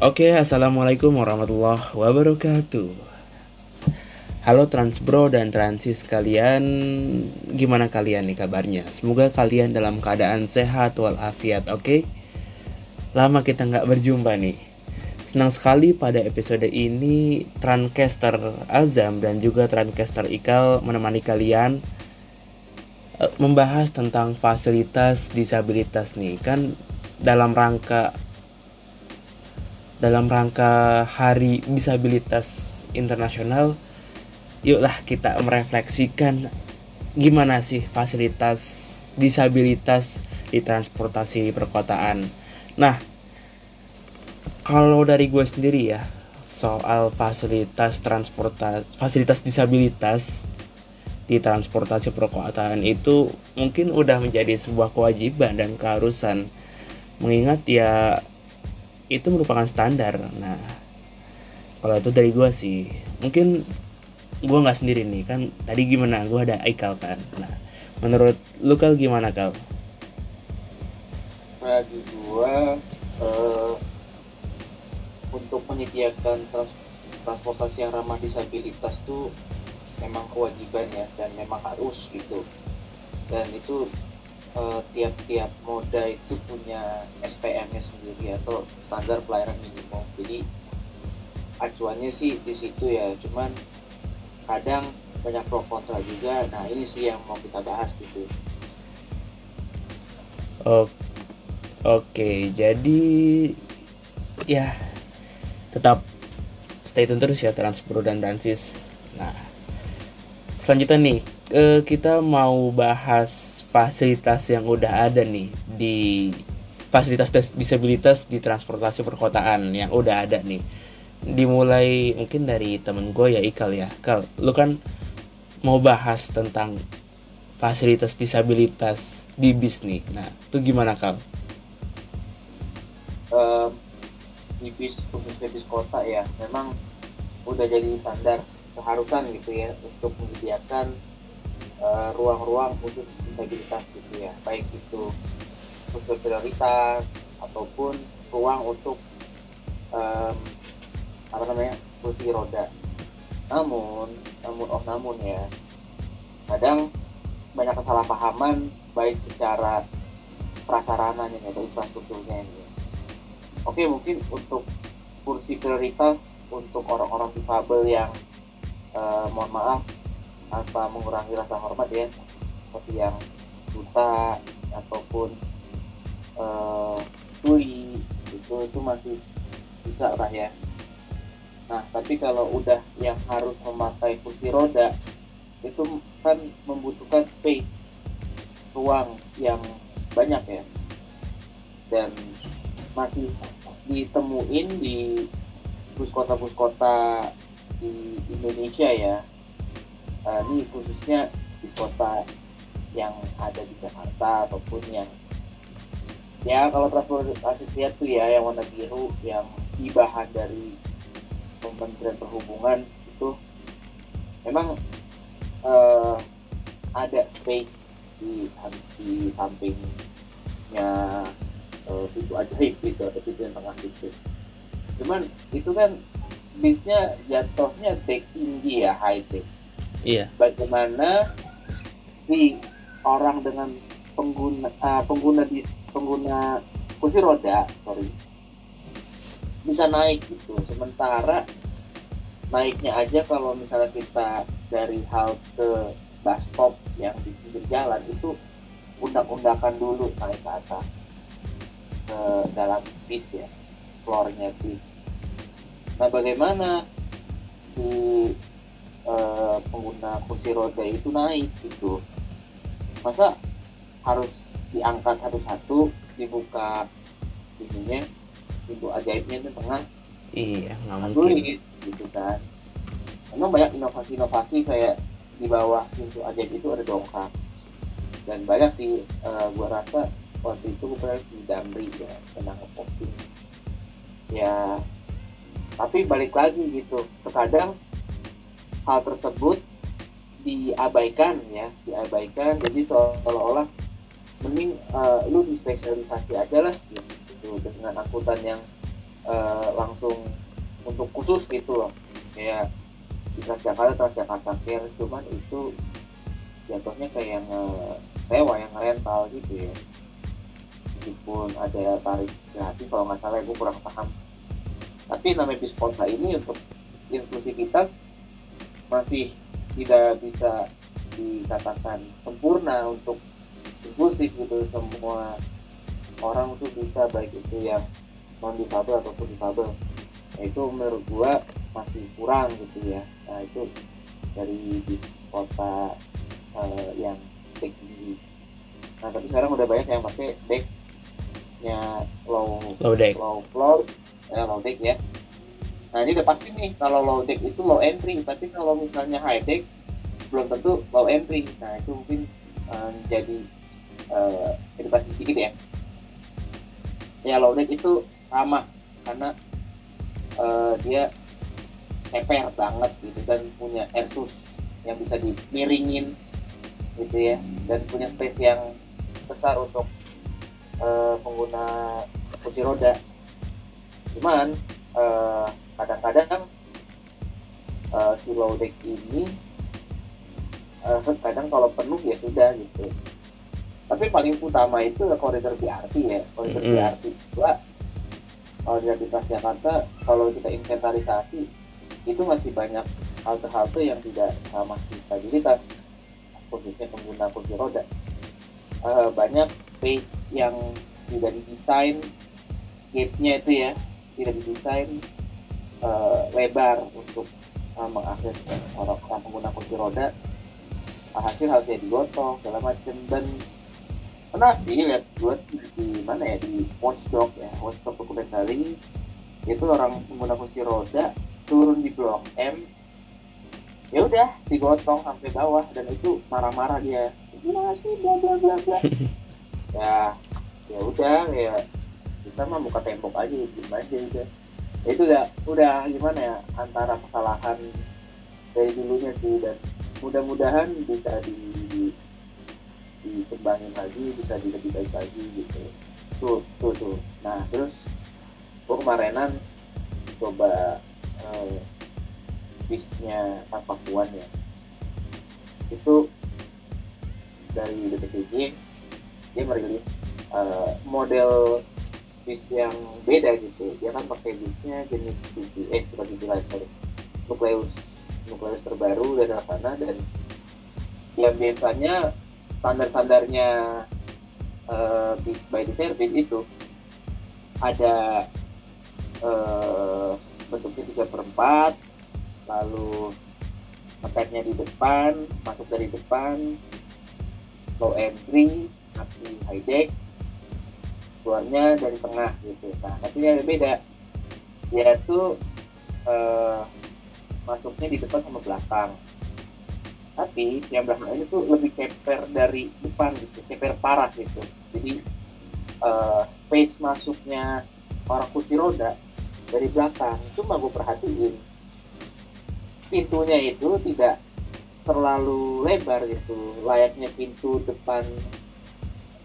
Oke, assalamualaikum warahmatullahi wabarakatuh. Halo Transbro dan Transis kalian, gimana kalian nih kabarnya? Semoga kalian dalam keadaan sehat walafiat, oke? Lama kita nggak berjumpa nih. Senang sekali pada episode ini Trancaster Azam dan juga Trancaster Ikal menemani kalian eh, membahas tentang fasilitas disabilitas nih kan dalam rangka dalam rangka Hari Disabilitas Internasional, yuklah kita merefleksikan gimana sih fasilitas disabilitas di transportasi perkotaan. Nah, kalau dari gue sendiri ya, soal fasilitas transportasi fasilitas disabilitas di transportasi perkotaan itu mungkin udah menjadi sebuah kewajiban dan keharusan mengingat ya itu merupakan standar. Nah kalau itu dari gue sih mungkin gue nggak sendiri nih kan tadi gimana? Gue ada Aikal kan. Nah menurut lu kal gimana kal? Bagi gue uh, untuk menyediakan trans transportasi yang ramah disabilitas tuh memang kewajiban ya dan memang harus gitu. Dan itu tiap-tiap uh, moda itu punya SPM-nya sendiri atau standar pelayanan minimum. Jadi acuannya sih di situ ya, cuman kadang banyak pro kontra juga. Nah ini sih yang mau kita bahas gitu. Oke, oke jadi ya tetap stay tune terus ya Transpro dan Dansis. Nah selanjutnya nih eh, kita mau bahas fasilitas yang udah ada nih di fasilitas disabilitas di transportasi perkotaan yang udah ada nih. Dimulai mungkin dari temen gue ya Ikal ya. Kal lu kan mau bahas tentang fasilitas disabilitas di bis nih. Nah itu gimana Kal? Uh, di bis khususnya bis kota ya memang udah jadi standar keharusan gitu ya untuk menyediakan ruang-ruang uh, khusus disabilitas gitu ya. Baik itu untuk prioritas ataupun ruang untuk um, apa namanya kursi roda. Namun namun oh namun ya kadang banyak kesalahpahaman baik secara prasarananya atau infrastrukturnya ini. Oke mungkin untuk kursi prioritas untuk orang-orang difabel yang uh, mohon maaf tanpa mengurangi rasa hormat ya seperti yang buta ataupun uh, tuli itu itu masih bisa lah ya. Nah tapi kalau udah yang harus memakai kursi roda itu kan membutuhkan space ruang yang banyak ya. Dan masih ditemuin di bus kota-bus kota di Indonesia ya uh, ini khususnya di kota yang ada di Jakarta ataupun yang ya kalau transportasi lihat tuh ya yang warna biru yang bahan dari Kementerian Perhubungan itu memang uh, ada space di di sampingnya uh, pintu ajaib gitu atau pintu yang tengah itu cuman itu kan bisnya jatuhnya deck tinggi ya high tech iya. Bagaimana si orang dengan pengguna uh, pengguna di pengguna kursi roda sorry bisa naik gitu. Sementara naiknya aja kalau misalnya kita dari halte bus stop yang di pinggir jalan itu undak-undakan dulu naik ke atas ke dalam bis ya floornya bis. Nah bagaimana si uh, pengguna kursi roda itu naik gitu. Masa harus diangkat satu-satu dibuka pintunya pintu ajaibnya di tengah? Iya nggak mungkin. gitu kan. Memang banyak inovasi-inovasi kayak di bawah pintu ajaib itu ada dongkrak. Dan banyak sih uh, gua rasa waktu itu gue pernah di Damri ya tenang ngeposting ya tapi balik lagi gitu terkadang hal tersebut diabaikan ya diabaikan. Jadi seolah-olah mending uh, lu spesialisasi aja lah gitu dengan angkutan yang uh, langsung untuk khusus gitu loh. Kayak di Transjakarta Transjakarta Care cuman itu jatuhnya kayak yang sewa yang rental gitu ya. Meskipun ada tarif gratis kalau nggak salah gue kurang paham. Tapi namanya bis kota ini untuk inklusivitas masih tidak bisa dikatakan sempurna untuk inklusif gitu. Semua orang tuh bisa baik itu yang non difabel ataupun difabel. Nah, itu menurut gua masih kurang gitu ya. Nah itu dari bis kota uh, yang deck tinggi nah tapi sekarang udah banyak yang pakai decknya low low deck. Low floor eh, low deck ya nah ini udah pasti nih kalau low deck itu low entry tapi kalau misalnya high deck belum tentu low entry. Nah itu mungkin uh, jadi uh, sedikit ya. Ya low deck itu ramah karena uh, dia ceper banget gitu dan punya airsus yang bisa dimiringin gitu ya dan punya space yang besar untuk uh, pengguna kursi roda. Cuman uh, kadang-kadang uh, si low deck ini uh, kadang kalau penuh ya sudah gitu tapi paling utama itu koridor BRT ya koridor mm -hmm. BRT dua kalau di Jakarta kalau kita inventarisasi itu masih banyak halte-halte yang tidak sama stabilitas khususnya pengguna kursi roda uh, banyak space yang tidak didesain gate-nya itu ya tidak didesain uh, lebar untuk uh, mengakses orang, orang pengguna kursi roda. Hasil harusnya digotong segala macam dan pernah sih lihat gue di mana ya di Watchdog ya Watchdog dokumentaris itu orang pengguna kursi roda turun di blok M. Ya udah digotong sampai bawah dan itu marah-marah dia. Gimana sih bla bla bla bla. Ya ya udah ya kita mah buka tembok aja gimana aja udah itu udah udah gimana ya antara kesalahan dari dulunya sih dan mudah-mudahan bisa di, di dikembangin lagi bisa di lebih baik lagi gitu. Tuh tuh tuh. Nah terus gue kemarinan coba eh, bisnya Pakuan ya. Itu dari BPTJ dia merilis uh, model bis yang beda gitu. Dia kan pakai bisnya jenis tujuh lain sorry. Nukleus. Nukleus terbaru dari sana dan yang biasanya standar-standarnya uh, by the service itu ada uh, bentuknya tiga per empat lalu ngepetnya di depan masuk dari depan low entry masih high deck keluarnya dari tengah gitu. Nah tapi yang beda. Dia tuh uh, masuknya di depan sama belakang. Tapi yang belakang ini lebih ceper dari depan gitu ceper parah gitu. Jadi uh, space masuknya orang kursi roda dari belakang cuma gue perhatiin pintunya itu tidak terlalu lebar gitu. Layaknya pintu depan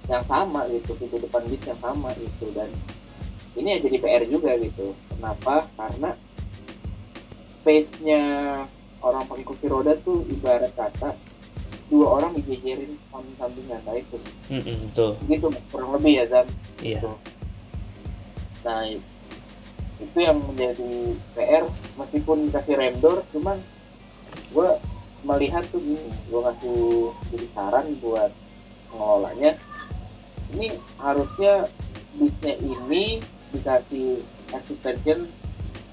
yang sama gitu pintu depan bis yang sama gitu. Dan ini yang jadi PR juga gitu. Kenapa? Karena space-nya orang pakai kursi roda tuh ibarat kata dua orang dijejerin samping-sampingan nah itu. Mm -hmm, gitu kurang lebih ya Zan. Iya. gitu. nah itu yang menjadi PR meskipun dikasih rem door cuman gue melihat tuh gini gue ngasih jadi saran buat pengelolanya ini harusnya bisnya ini dikasih suspension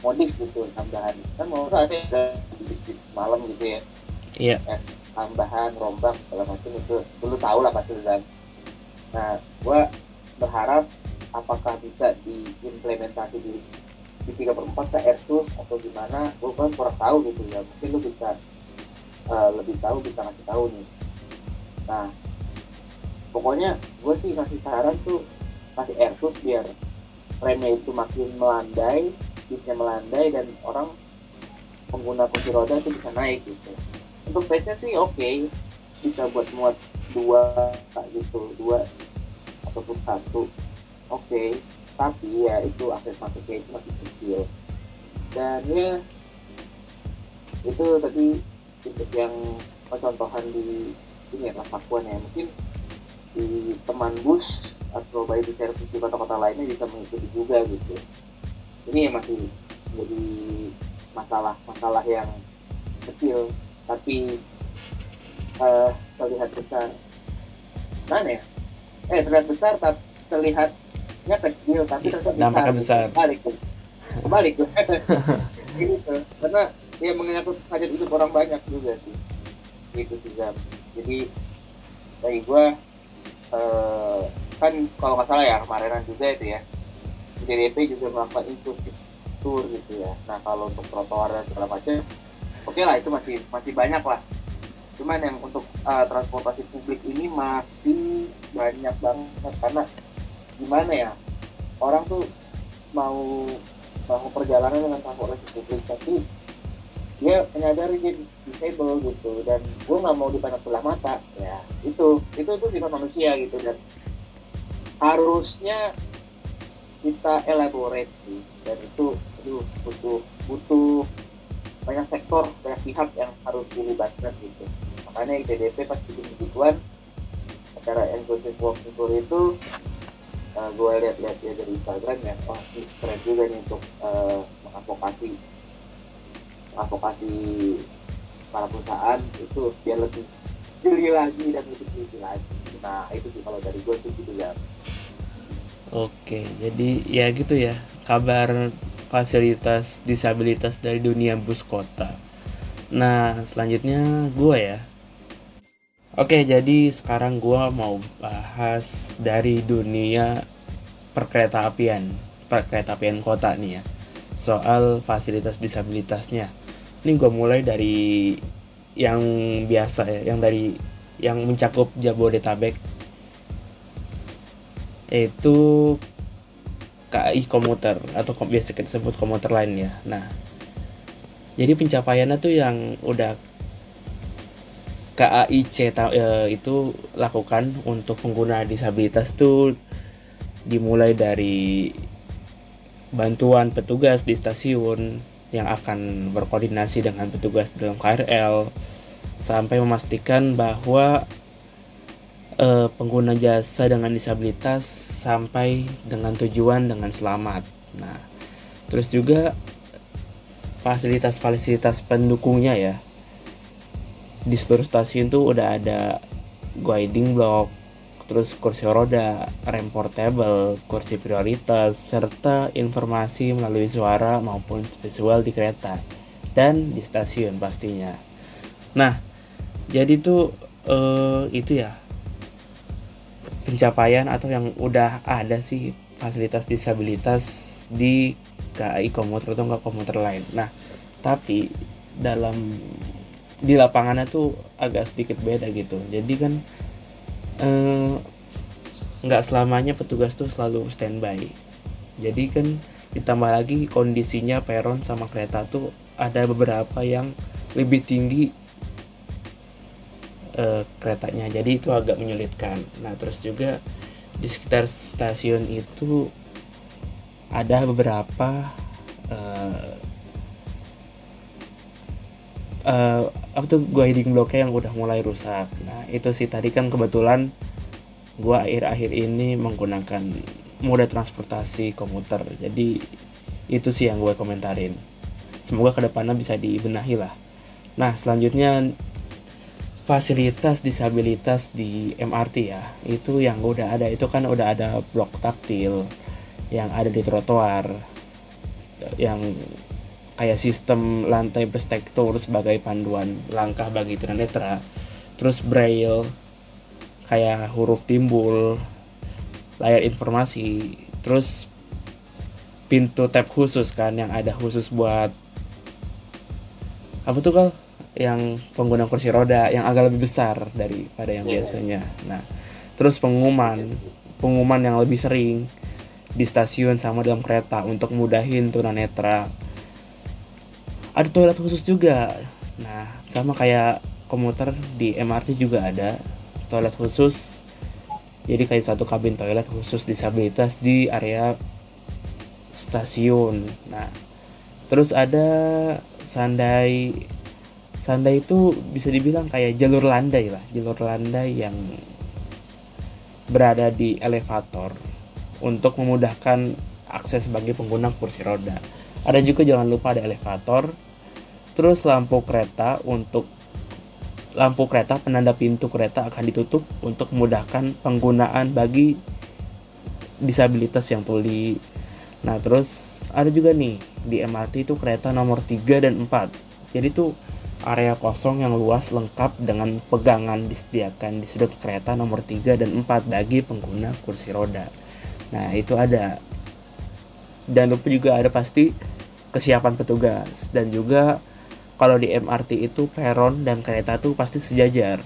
modif gitu tambahan. Kan mau ada bis malam gitu ya. Iya. Eh, tambahan rombak segala macam itu. Dulu tahu lah pasti kan nah gue berharap apakah bisa diimplementasi di di tiga per empat ke Asus atau gimana gue kan kurang tahu gitu ya. Mungkin lu bisa uh, lebih tahu bisa ngasih tahu nih. Nah pokoknya gue sih ngasih saran tuh kasih Asus biar remnya itu makin melandai bisa melandai dan orang pengguna kursi roda itu bisa naik gitu. Untuk nya sih oke okay. bisa buat muat dua gitu dua ataupun satu oke. Okay tapi ya itu akses masuknya itu masih kecil. Dan ya itu tadi yang percontohan di ini ya Pakuan ya. Mungkin di teman bus atau bayi di servis di kota-kota lainnya bisa mengikuti juga gitu. Ini masih jadi masalah masalah yang kecil. Tapi uh, terlihat besar. Mana ya? Eh terlihat besar tapi terlihatnya kecil tapi Iya, terlihat dampaknya besar. balik tuh. Balik gitu karena ya menyangkut hajat hidup orang banyak juga sih. Gitu sih Zam. Jadi bagi gua eh, kan kalau nggak salah ya kemarinan juga itu ya DDP juga melakukan inclusive tour gitu ya. Nah kalau untuk trotoar dan segala macam oke lah itu masih masih banyak lah. Cuman yang untuk uh, transportasi publik ini masih banyak banget karena gimana ya orang tuh mau mau perjalanan dengan transportasi publik tapi dia menyadari dia dis- disable gitu dan gue nggak mau dipandang sebelah mata. Ya itu itu itu sifat manusia gitu dan harusnya kita elaborate sih. Dan itu aduh, butuh butuh banyak sektor banyak pihak yang harus dilibatkan gitu. Makanya ITDP pas bikin begituan acara inclusive walking tour itu uh, gue lihat-lihat ya dari Instagram ya ini keren juga nih untuk uh, mengadvokasi mengadvokasi para perusahaan itu biar lebih jeli lagi dan lebih teliti lagi nah itu sih kalau dari gue tuh gitu ya Oke, jadi ya gitu ya kabar fasilitas disabilitas dari dunia bus kota. Nah, selanjutnya gue ya. Oke, jadi sekarang gue mau bahas dari dunia perkereta apian, perkereta apian kota nih ya. Soal fasilitas disabilitasnya. Ini gue mulai dari yang biasa ya, yang dari yang mencakup Jabodetabek yaitu KAI komuter atau biasa kita sebut komuter lain ya. Nah, jadi pencapaiannya tuh yang udah KAIC eh, itu lakukan untuk pengguna disabilitas tuh dimulai dari bantuan petugas di stasiun yang akan berkoordinasi dengan petugas dalam KRL sampai memastikan bahwa eh, pengguna jasa dengan disabilitas sampai dengan tujuan dengan selamat. Nah, terus juga fasilitas-fasilitas pendukungnya ya. Di seluruh stasiun tuh udah ada guiding block, terus kursi roda, rem portable, kursi prioritas, serta informasi melalui suara maupun visual di kereta dan di stasiun pastinya. Nah, jadi tuh eh, itu ya pencapaian atau yang udah ada sih fasilitas disabilitas di KAI komuter atau enggak komuter lain. Nah, tapi dalam di lapangannya tuh agak sedikit beda gitu. Jadi kan eh, nggak selamanya petugas tuh selalu standby. Jadi kan ditambah lagi kondisinya peron sama kereta tuh ada beberapa yang lebih tinggi eh, keretanya jadi itu agak menyulitkan nah terus juga di sekitar stasiun itu ada beberapa eh, apa tuh guiding blocknya yang udah mulai rusak. Nah itu sih tadi kan kebetulan gua akhir-akhir ini menggunakan moda transportasi komuter. Jadi itu sih yang gue komentarin. Semoga ke depannya bisa dibenahi lah. Nah selanjutnya fasilitas disabilitas di MRT ya. Itu yang udah ada. Itu kan udah ada blok taktil yang ada di trotoar. Yang kayak sistem lantai berstruktur sebagai panduan langkah bagi tunanetra terus braille kayak huruf timbul layar informasi terus pintu tab khusus kan yang ada khusus buat apa tuh kal yang pengguna kursi roda yang agak lebih besar daripada yang Iya. biasanya. Nah, terus pengumuman, pengumuman yang lebih sering di stasiun sama dalam kereta untuk mudahin tunanetra. Ada toilet khusus juga. Nah, sama kayak komuter di MRT juga ada toilet khusus. Jadi kayak satu kabin toilet khusus disabilitas di area stasiun. Nah, terus ada Sandai Sandai itu bisa dibilang kayak jalur landai lah, jalur landai yang berada di elevator untuk memudahkan akses bagi pengguna kursi roda. Ada juga jangan lupa ada elevator, terus lampu kereta untuk lampu kereta penanda pintu kereta akan ditutup untuk memudahkan penggunaan bagi disabilitas yang tuli. Nah, terus ada juga nih di MRT itu kereta nomor 3 dan 4. Jadi tuh area kosong yang luas lengkap dengan pegangan disediakan di sudut kereta nomor 3 dan 4 bagi pengguna kursi roda. Nah, itu ada. Dan lupa juga ada pasti kesiapan petugas dan juga kalau di MRT itu peron dan kereta tuh pasti sejajar.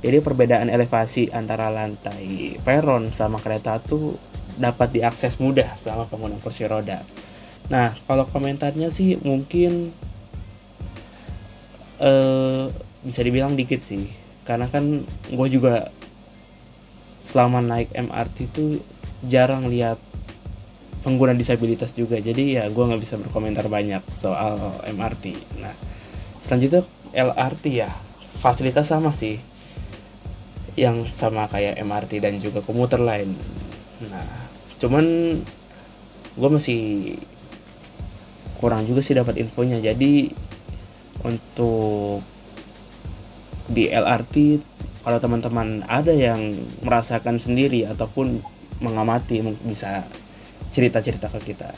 Jadi perbedaan elevasi antara lantai peron sama kereta tuh dapat diakses mudah sama pengguna kursi roda. Nah, kalau komentarnya sih mungkin uh, bisa dibilang dikit sih karena kan gue juga selama naik MRT itu jarang lihat pengguna disabilitas juga. Jadi ya gue nggak bisa berkomentar banyak soal MRT nah selanjutnya LRT ya fasilitas sama sih. Yang sama kayak MRT dan juga komuter lain. Nah cuman gue masih kurang juga sih dapat infonya. Jadi untuk di LRT kalau teman-teman ada yang merasakan sendiri ataupun mengamati bisa cerita-cerita ke kita.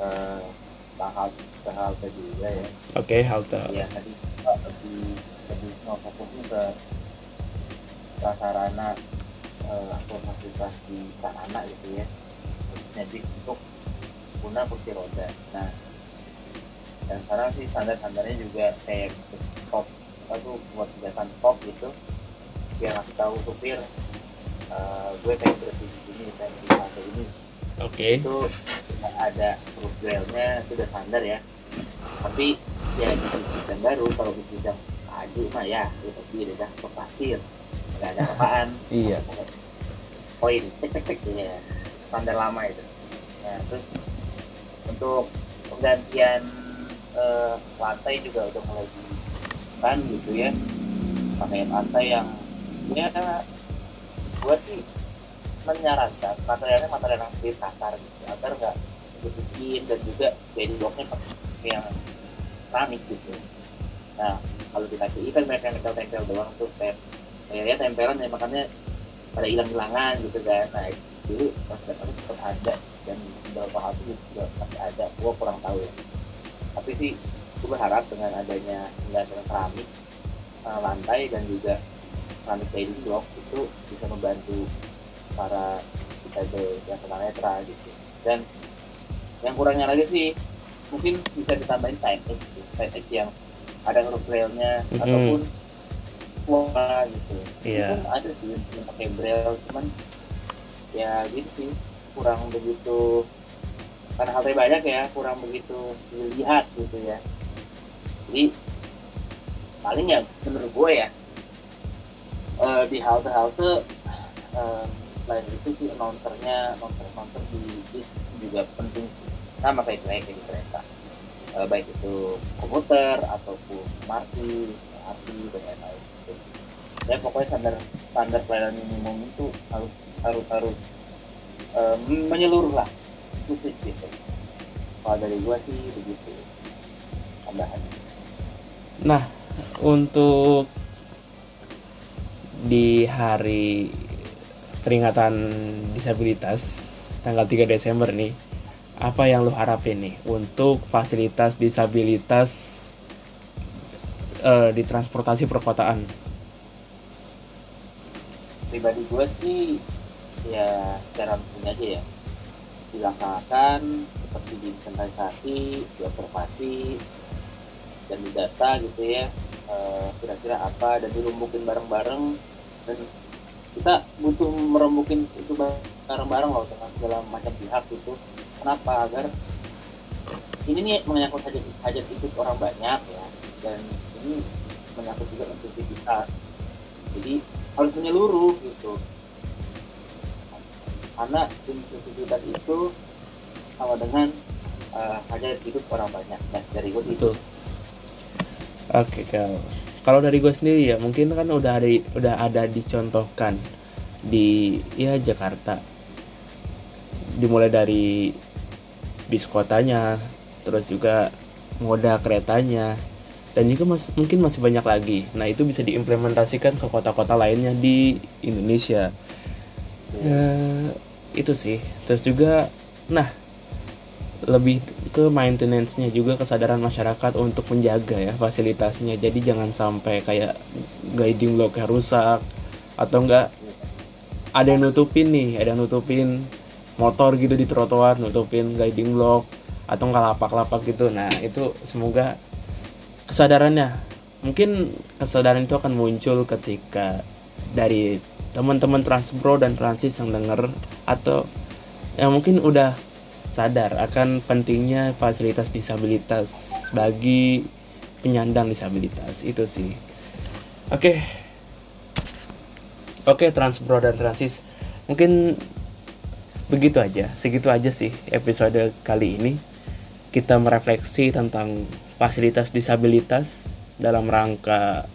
Uh, ke halte juga ya. Oke, okay, halte. Ya tadi lebih lebih mau fokusnya ke prasarana uh, atau fasilitas di sarana gitu ya. Jadi untuk guna kursi roda. Nah, dan sekarang sih standar-standarnya juga kayak stop apa tuh buat kegiatan stop gitu biar ngasih tahu supir uh, gue pengen di sini pengen di halte ini. Oke. Okay. itu ada huruf braille-nya itu udah standar ya. Tapi ya di sistem baru kalau di sistem maju mah ya itu pasti ke pasir. Nggak ada apaan. Iya. Poin. Cek cek cek. Ya standar lama itu. Nah terus untuk penggantian uh, lantai juga udah mulai kan gitu ya. Pakai lantai yang ya buat sih menyarankan materialnya material yang sedikit kasar gitu agar nggak bikin dan juga jadi bloknya yang keramik gitu. Nah kalau di KCI kan mereka tempel-tempel doang tuh kayak ya tempelan ya makanya pada hilang-hilangan gitu kan. Nah dulu pas datang tetap ada dan beberapa hal itu juga masih ada gua kurang tahu ya. Tapi sih gue berharap dengan adanya penggantian keramik uh, lantai dan juga keramik trading block itu bisa membantu para kita yang tunanetra gitu. Dan yang kurangnya lagi sih mungkin bisa ditambahin time time yang ada huruf braille-nya mm -hmm. ataupun kuota gitu. Yeah. ada sih yang pakai braille cuman ya gitu sih. Kurang begitu karena halte banyak ya kurang begitu dilihat gitu ya. Jadi paling ya menurut gue ya uh, di halte-halte uh, selain itu sih announcernya announcer announcer di bis juga penting sih. Sama kayak kayak di kereta. Uh, baik itu komuter ataupun MRT, MRT dan lain-lain. Ya pokoknya standar standar pelayanan minimum itu harus harus harus uh, menyeluruh lah. Khusus gitu. Kalau dari gua sih begitu tambahan nah untuk di hari peringatan disabilitas tanggal 3 Desember nih apa yang lu harapin nih untuk fasilitas disabilitas uh, di transportasi perkotaan? Pribadi gue sih ya cara punya aja ya. Dilaksanakan seperti diinventarisasi, diobservasi, dan didata gitu ya eh, kira-kira uh, apa dan dirumbukin bareng-bareng. Dan kita butuh merembukin itu bareng-bareng loh dengan segala macam pihak itu kenapa? Agar ini nih menyangkut hajat hajat hidup orang banyak ya dan ini menyangkut juga inklusivitas jadi harus menyeluruh gitu. Karena inklusivitas itu sama dengan uh, hanya hidup orang banyak. Dan dari gue itu oke kalau kalau dari gue sendiri ya mungkin kan udah ada udah ada dicontohkan di ya Jakarta. Dimulai dari bis kotanya terus juga moda keretanya dan juga mas, mungkin masih banyak lagi. Nah itu bisa diimplementasikan ke kota-kota lainnya di Indonesia. Ya itu sih. Terus juga nah lebih ke maintenance-nya juga kesadaran masyarakat untuk menjaga ya fasilitasnya. Jadi jangan sampai kayak guiding blocknya rusak atau enggak ada yang nutupin nih ada yang nutupin motor gitu di trotoar nutupin guiding block atau enggak lapak-lapak gitu. Nah itu semoga kesadarannya mungkin kesadaran itu akan muncul ketika dari teman-teman Transbro dan Transis yang denger atau yang mungkin udah sadar akan pentingnya fasilitas disabilitas bagi penyandang disabilitas. Itu sih. Oke. Okay. oke okay, Transbro dan Transis. Mungkin begitu aja segitu aja sih episode kali ini. Kita merefleksi tentang fasilitas disabilitas dalam rangka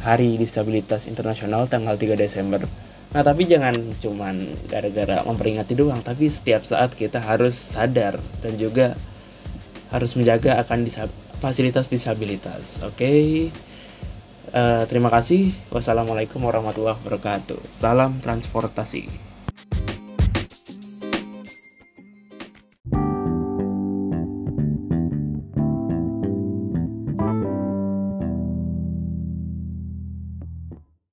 Hari Disabilitas Internasional tanggal 3 Desember Nah tapi jangan cuman gara-gara memperingati doang Tapi setiap saat kita harus sadar dan juga harus menjaga akan disab fasilitas disabilitas Oke? Okay? uh, eh, Terima kasih. Wassalamualaikum warahmatullahi wabarakatuh. Salam transportasi